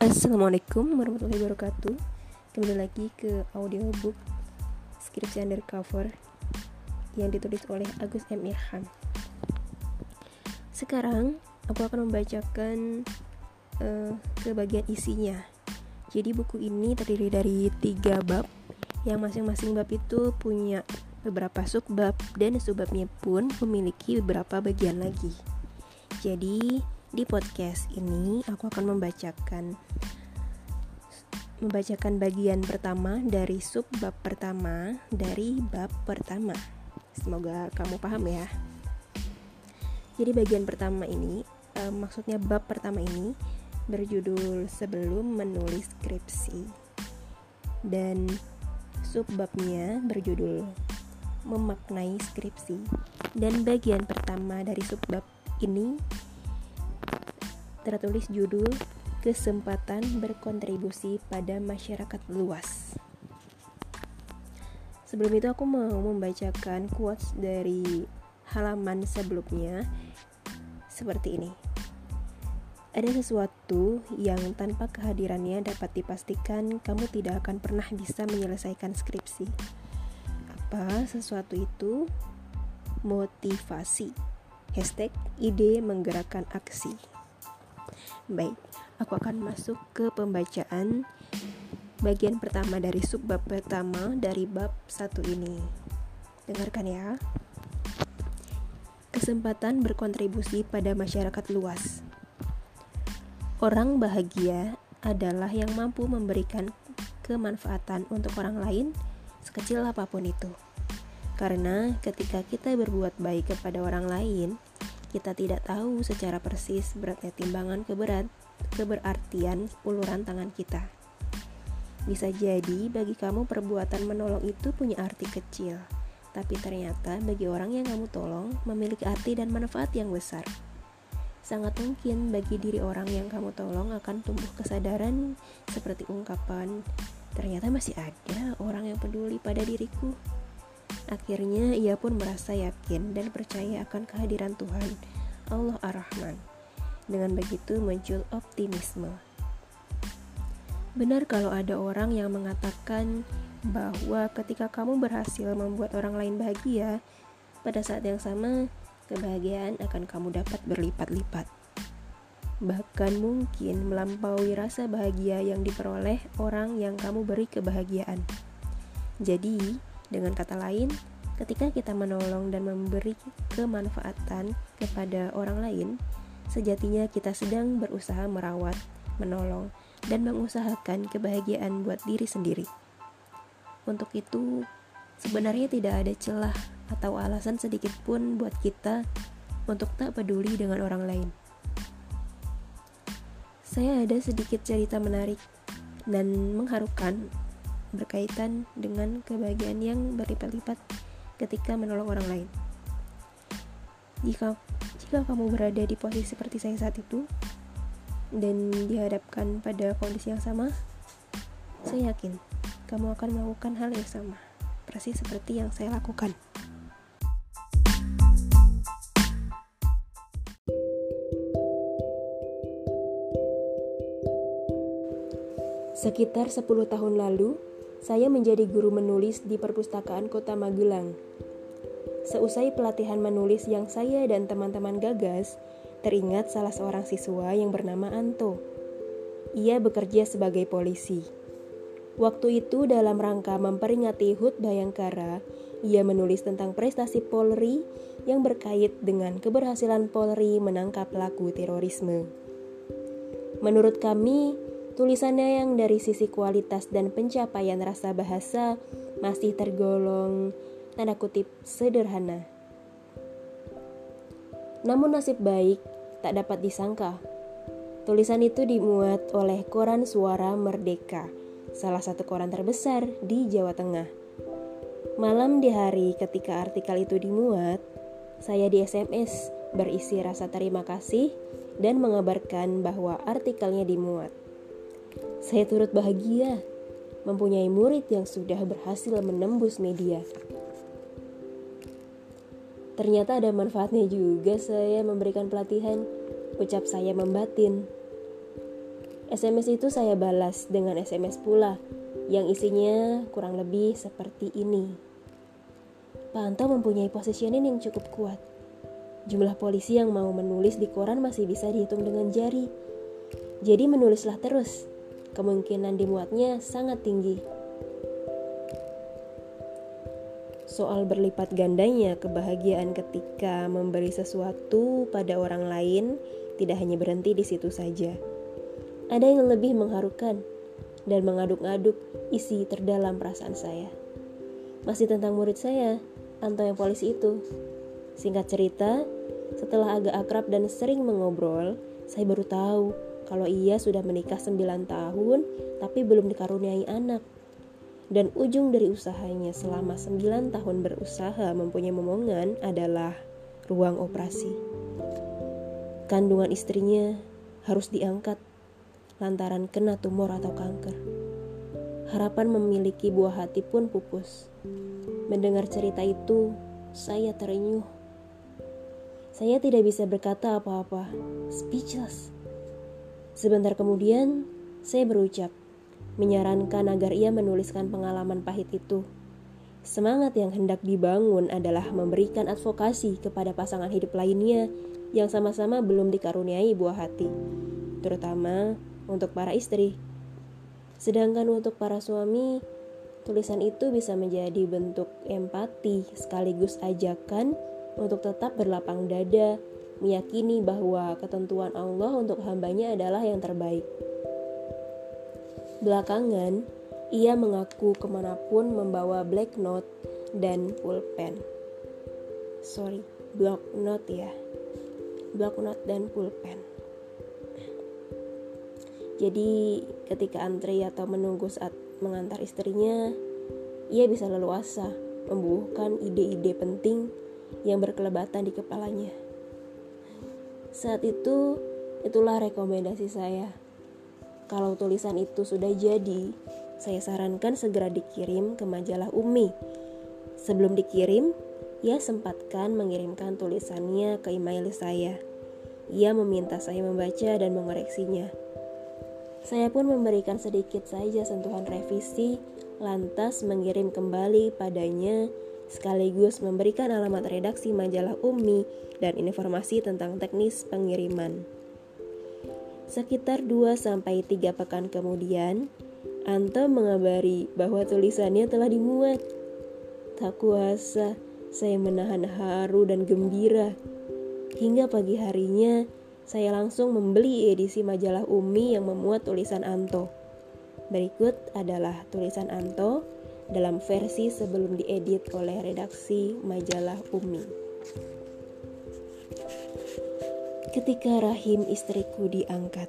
Assalamualaikum warahmatullahi wabarakatuh. Kembali lagi ke audiobook Skripsi Undercover Yang ditulis oleh Agus M. Irham. Sekarang aku akan membacakan uh, ke bagian isinya. Jadi buku ini terdiri dari tiga bab. Yang masing-masing bab itu punya beberapa subbab Dan subbabnya pun memiliki beberapa bagian lagi. Jadi di podcast ini aku akan membacakan membacakan bagian pertama dari sub bab pertama dari bab pertama. Semoga kamu paham ya. Jadi bagian pertama ini eh, maksudnya bab pertama ini berjudul sebelum menulis skripsi. Dan sub babnya berjudul memaknai skripsi. Dan bagian pertama dari sub bab ini tertulis judul Kesempatan berkontribusi pada masyarakat luas. Sebelum itu aku mau membacakan quotes dari halaman sebelumnya seperti ini. Ada sesuatu yang tanpa kehadirannya dapat dipastikan kamu tidak akan pernah bisa menyelesaikan skripsi. Apa sesuatu itu? Motivasi. Hashtag ide menggerakkan aksi. Baik, aku akan masuk ke pembacaan bagian pertama dari subbab pertama dari bab satu ini. Dengarkan ya. Kesempatan berkontribusi pada masyarakat luas. Orang bahagia adalah yang mampu memberikan kemanfaatan untuk orang lain sekecil apa pun itu. Karena ketika kita berbuat baik kepada orang lain, kita tidak tahu secara persis beratnya timbangan keberat keberartian uluran tangan kita. Bisa jadi bagi kamu perbuatan menolong itu punya arti kecil, tapi ternyata bagi orang yang kamu tolong memiliki arti dan manfaat yang besar. Sangat mungkin bagi diri orang yang kamu tolong akan tumbuh kesadaran seperti ungkapan, ternyata masih ada orang yang peduli pada diriku. Akhirnya ia pun merasa yakin dan percaya akan kehadiran Tuhan, Allah Ar-Rahman. Dengan begitu muncul optimisme. Benar kalau ada orang yang mengatakan bahwa ketika kamu berhasil membuat orang lain bahagia, pada saat yang sama kebahagiaan akan kamu dapat berlipat-lipat. Bahkan mungkin melampaui rasa bahagia yang diperoleh orang yang kamu beri kebahagiaan. Jadi, dengan kata lain, ketika kita menolong dan memberi kemanfaatan kepada orang lain, sejatinya kita sedang berusaha merawat, menolong, dan mengusahakan kebahagiaan buat diri sendiri. Untuk itu, sebenarnya tidak ada celah atau alasan sedikit pun buat kita untuk tak peduli dengan orang lain. Saya ada sedikit cerita menarik dan mengharukan berkaitan dengan kebahagiaan yang berlipat-lipat ketika menolong orang lain. Jika jika kamu berada di posisi seperti saya saat itu dan dihadapkan pada kondisi yang sama, saya yakin kamu akan melakukan hal yang sama, persis seperti yang saya lakukan. Sekitar 10 tahun lalu, saya menjadi guru menulis di perpustakaan kota Magelang. Seusai pelatihan menulis yang saya dan teman-teman gagas, teringat salah seorang siswa yang bernama Anto. Ia bekerja sebagai polisi. Waktu itu dalam rangka memperingati HUT Bayangkara, ia menulis tentang prestasi Polri yang berkait dengan keberhasilan Polri menangkap pelaku terorisme. Menurut kami, Tulisannya yang dari sisi kualitas dan pencapaian rasa bahasa masih tergolong tanda kutip sederhana. Namun nasib baik tak dapat disangka. Tulisan itu dimuat oleh koran Suara Merdeka, salah satu koran terbesar di Jawa Tengah. Malam di hari ketika artikel itu dimuat, saya di SMS berisi rasa terima kasih dan mengabarkan bahwa artikelnya dimuat. Saya turut bahagia mempunyai murid yang sudah berhasil menembus media. Ternyata ada manfaatnya juga saya memberikan pelatihan, ucap saya membatin. SMS itu saya balas dengan SMS pula yang isinya kurang lebih seperti ini. Anto mempunyai positioning yang cukup kuat. Jumlah polisi yang mau menulis di koran masih bisa dihitung dengan jari. Jadi menulislah terus. Kemungkinan dimuatnya sangat tinggi. Soal berlipat gandanya kebahagiaan ketika memberi sesuatu pada orang lain tidak hanya berhenti di situ saja ada yang lebih mengharukan dan mengaduk-aduk isi terdalam perasaan saya. Masih tentang murid saya, Anto yang polisi itu. Singkat cerita, setelah agak akrab dan sering mengobrol, saya baru tahu kalau ia sudah menikah 9 tahun tapi belum dikaruniai anak. Dan ujung dari usahanya selama 9 tahun berusaha mempunyai momongan adalah ruang operasi. Kandungan istrinya harus diangkat lantaran kena tumor atau kanker. Harapan memiliki buah hati pun pupus. Mendengar cerita itu, saya terenyuh. Saya tidak bisa berkata apa-apa, speechless. Sebentar kemudian, saya berucap, menyarankan agar ia menuliskan pengalaman pahit itu. Semangat yang hendak dibangun adalah memberikan advokasi kepada pasangan hidup lainnya yang sama-sama belum dikaruniai buah hati, terutama untuk para istri. Sedangkan untuk para suami, tulisan itu bisa menjadi bentuk empati sekaligus ajakan untuk tetap berlapang dada, meyakini bahwa ketentuan Allah untuk hambanya adalah yang terbaik. Belakangan, ia mengaku ke mana pun membawa black note dan pulpen. Sorry, block note ya. Block note dan pulpen. Jadi ketika antri atau menunggu saat mengantar istrinya, ia bisa leluasa membuahkan ide-ide penting yang berkelebatan di kepalanya. Saat itu, itulah rekomendasi saya. Kalau tulisan itu sudah jadi, saya sarankan segera dikirim ke majalah Umi. Sebelum dikirim, ia sempatkan mengirimkan tulisannya ke email saya. Ia meminta saya membaca dan mengoreksinya. Saya pun memberikan sedikit saja sentuhan revisi, lantas mengirim kembali padanya sekaligus memberikan alamat redaksi majalah Umi dan informasi tentang teknis pengiriman. Sekitar 2-3 pekan kemudian, Anto mengabari bahwa tulisannya telah dimuat. Tak kuasa, saya menahan haru dan gembira. Hingga pagi harinya, saya langsung membeli edisi majalah Umi yang memuat tulisan Anto. Berikut adalah tulisan Anto dalam versi sebelum diedit oleh redaksi majalah Umi. Ketika rahim istriku diangkat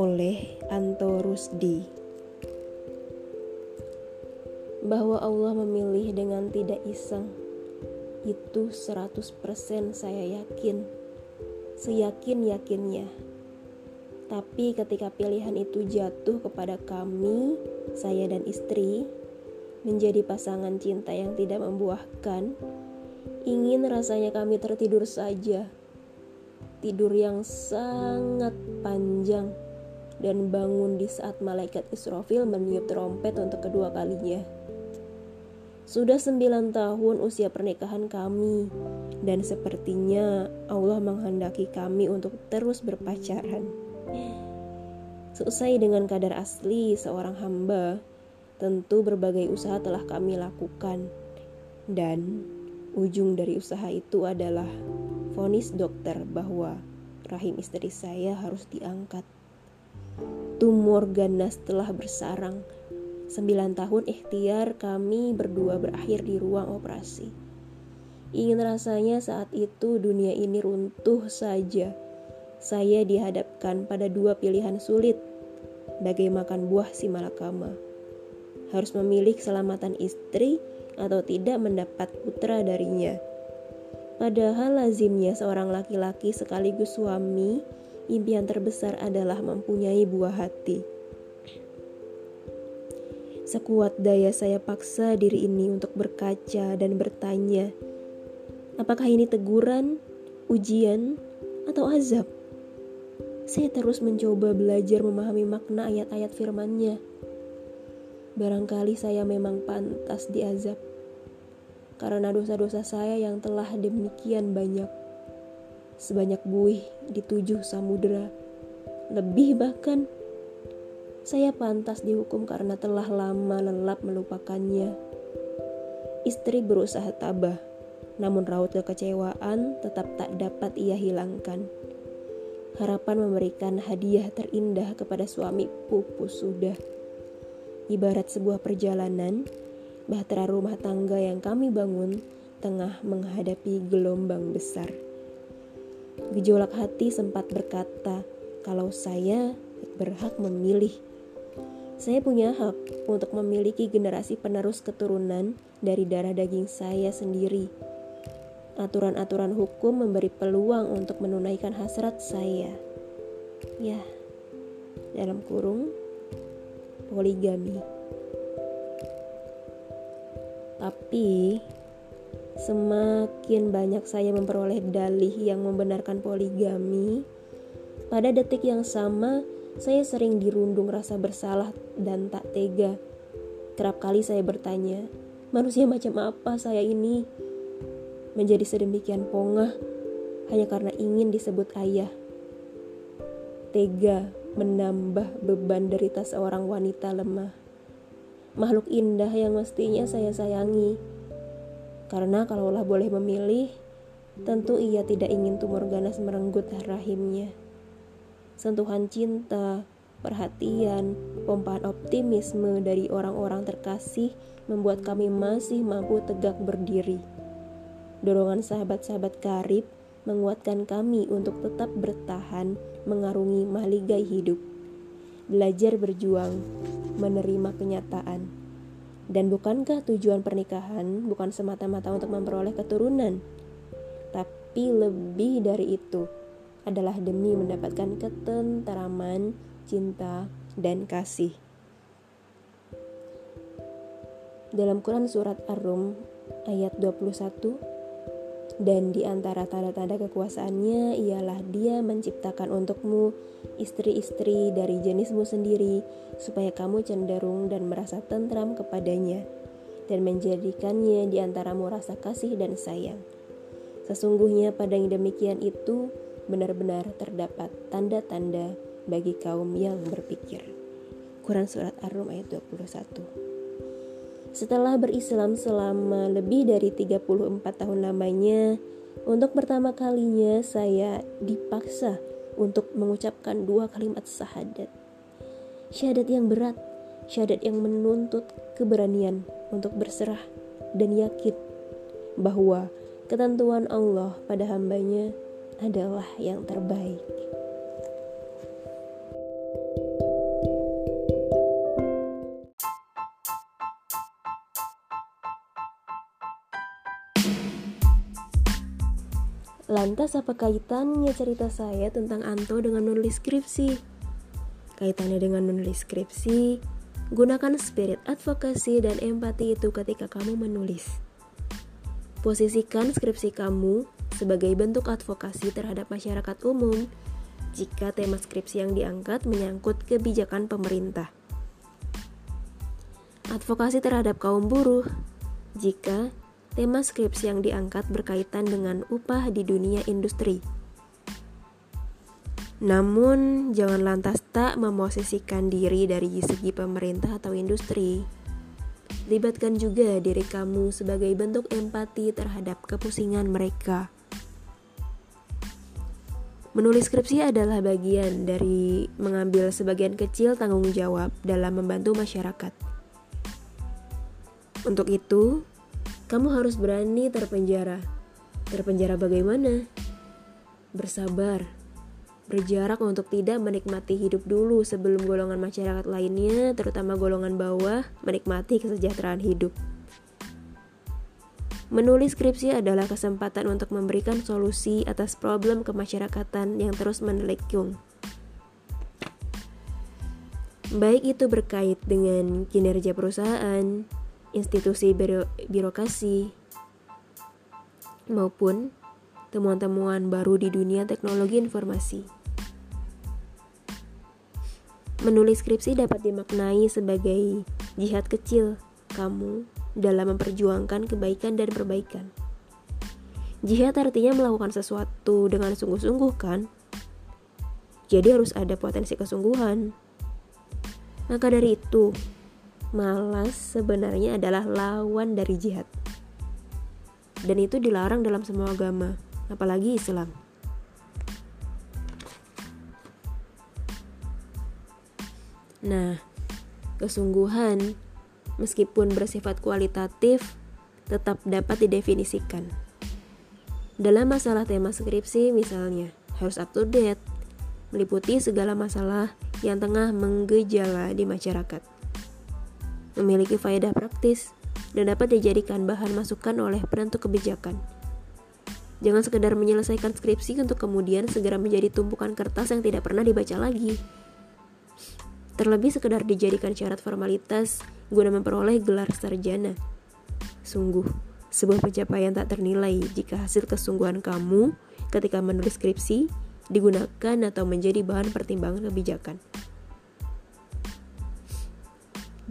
oleh Anto Rusdi bahwa Allah memilih dengan tidak iseng itu 100% saya yakin seyakin-yakinnya. Tapi ketika pilihan itu jatuh kepada kami, saya dan istri, menjadi pasangan cinta yang tidak membuahkan, ingin rasanya kami tertidur saja. Tidur yang sangat panjang dan bangun di saat malaikat Israfil meniup trompet untuk kedua kalinya. Sudah sembilan tahun usia pernikahan kami, dan sepertinya Allah menghendaki kami untuk terus berpacaran. Selesai dengan kadar asli seorang hamba, tentu berbagai usaha telah kami lakukan, dan ujung dari usaha itu adalah vonis dokter bahwa rahim istri saya harus diangkat. Tumor ganas telah bersarang 9 tahun ikhtiar kami berdua berakhir di ruang operasi. Ingin rasanya saat itu dunia ini runtuh saja. Saya dihadapkan pada dua pilihan sulit. Bagai makan buah si malakama. Harus memilih keselamatan istri atau tidak mendapat putra darinya. Padahal lazimnya seorang laki-laki sekaligus suami, impian terbesar adalah mempunyai buah hati. Sekuat daya saya paksa diri ini untuk berkaca dan bertanya, apakah ini teguran, ujian, atau azab? saya terus mencoba belajar memahami makna ayat-ayat firman-Nya. Barangkali saya memang pantas diazab karena dosa-dosa saya yang telah demikian banyak. Sebanyak buih di tujuh samudera, lebih bahkan saya pantas dihukum karena telah lama lelap melupakannya. Istri berusaha tabah, namun raut kekecewaan tetap tak dapat ia hilangkan. Harapan memberikan hadiah terindah kepada suami pupus sudah. Ibarat sebuah perjalanan, bahtera rumah tangga yang kami bangun tengah menghadapi gelombang besar. Gejolak hati sempat berkata, kalau saya berhak memilih. Saya punya hak untuk memiliki generasi penerus keturunan dari darah daging saya sendiri aturan-aturan hukum memberi peluang untuk menunaikan hasrat saya. Ya, dalam kurung poligami. Tapi semakin banyak saya memperoleh dalih yang membenarkan poligami, pada detik yang sama saya sering dirundung rasa bersalah dan tak tega. Kerap kali saya bertanya, manusia macam apa saya ini? menjadi sedemikian pongah hanya karena ingin disebut ayah. Tega menambah beban derita seorang wanita lemah. Makhluk indah yang mestinya saya sayangi. Karena kalaulah boleh memilih, tentu ia tidak ingin tumor ganas merenggut rahimnya. Sentuhan cinta, perhatian, pompaan optimisme dari orang-orang terkasih membuat kami masih mampu tegak berdiri. Dorongan sahabat-sahabat karib menguatkan kami untuk tetap bertahan mengarungi mahligai hidup. Belajar berjuang, menerima kenyataan. Dan bukankah tujuan pernikahan bukan semata-mata untuk memperoleh keturunan, tapi lebih dari itu adalah demi mendapatkan ketenteraman, cinta, dan kasih. Dalam Quran surat Ar-Rum ayat 21 dan di antara tanda-tanda kekuasaannya ialah dia menciptakan untukmu istri-istri dari jenismu sendiri supaya kamu cenderung dan merasa tentram kepadanya dan menjadikannya di antaramu rasa kasih dan sayang. Sesungguhnya pada yang demikian itu benar-benar terdapat tanda-tanda bagi kaum yang berpikir. Quran Surat Ar-Rum ayat 21 setelah berislam selama lebih dari 34 tahun lamanya, untuk pertama kalinya saya dipaksa untuk mengucapkan dua kalimat syahadat. Syahadat yang berat, syahadat yang menuntut keberanian untuk berserah dan yakin bahwa ketentuan Allah pada hambanya adalah yang terbaik. Lantas apa kaitannya cerita saya tentang Anto dengan menulis skripsi? Kaitannya dengan menulis skripsi, gunakan spirit advokasi dan empati itu ketika kamu menulis. Posisikan skripsi kamu sebagai bentuk advokasi terhadap masyarakat umum jika tema skripsi yang diangkat menyangkut kebijakan pemerintah. Advokasi terhadap kaum buruh jika tema skripsi yang diangkat berkaitan dengan upah di dunia industri. Namun, jangan lantas tak memosisikan diri dari segi pemerintah atau industri. Libatkan juga diri kamu sebagai bentuk empati terhadap kepusingan mereka. Menulis skripsi adalah bagian dari mengambil sebagian kecil tanggung jawab dalam membantu masyarakat. Untuk itu, kamu harus berani terpenjara. Terpenjara bagaimana? Bersabar. Berjarak untuk tidak menikmati hidup dulu sebelum golongan masyarakat lainnya, terutama golongan bawah, menikmati kesejahteraan hidup. Menulis skripsi adalah kesempatan untuk memberikan solusi atas problem kemasyarakatan yang terus menelekung. Baik itu berkait dengan kinerja perusahaan, institusi biro birokrasi, maupun temuan-temuan baru di dunia teknologi informasi. Menulis skripsi dapat dimaknai sebagai jihad kecil kamu dalam memperjuangkan kebaikan dan perbaikan. Jihad artinya melakukan sesuatu dengan sungguh-sungguh kan? Jadi harus ada potensi kesungguhan. Maka dari itu, malas sebenarnya adalah lawan dari jihad. Dan itu dilarang dalam semua agama, apalagi Islam. Nah, kesungguhan meskipun bersifat kualitatif tetap dapat didefinisikan. Dalam masalah tema skripsi misalnya, harus up to date, meliputi segala masalah yang tengah menggejala di masyarakat. Memiliki faedah praktis dan dapat dijadikan bahan masukan oleh penentu kebijakan. Jangan sekedar menyelesaikan skripsi untuk kemudian segera menjadi tumpukan kertas yang tidak pernah dibaca lagi terlebih sekedar dijadikan syarat formalitas guna memperoleh gelar sarjana. Sungguh, sebuah pencapaian tak ternilai jika hasil kesungguhan kamu ketika menulis skripsi digunakan atau menjadi bahan pertimbangan kebijakan.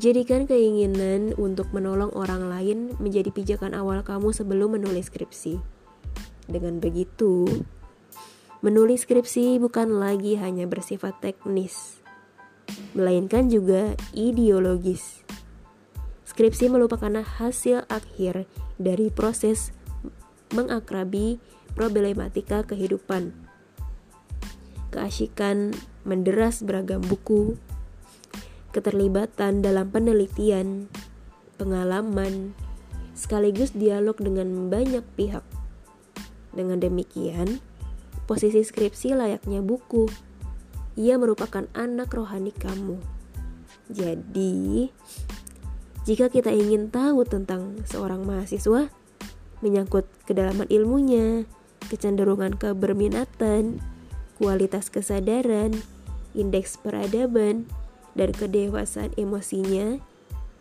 Jadikan keinginan untuk menolong orang lain menjadi pijakan awal kamu sebelum menulis skripsi. Dengan begitu, menulis skripsi bukan lagi hanya bersifat teknis, melainkan juga ideologis. Skripsi merupakan hasil akhir dari proses mengakrabi problematika kehidupan. Keasikan menderas beragam buku, keterlibatan dalam penelitian, pengalaman, sekaligus dialog dengan banyak pihak. Dengan demikian, posisi skripsi layaknya buku ia merupakan anak rohani kamu. Jadi, jika kita ingin tahu tentang seorang mahasiswa, menyangkut kedalaman ilmunya, kecenderungan keberminatan, kualitas kesadaran, indeks peradaban, dan kedewasaan emosinya,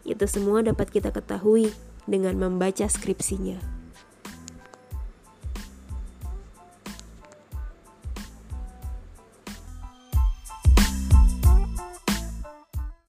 itu semua dapat kita ketahui dengan membaca skripsinya.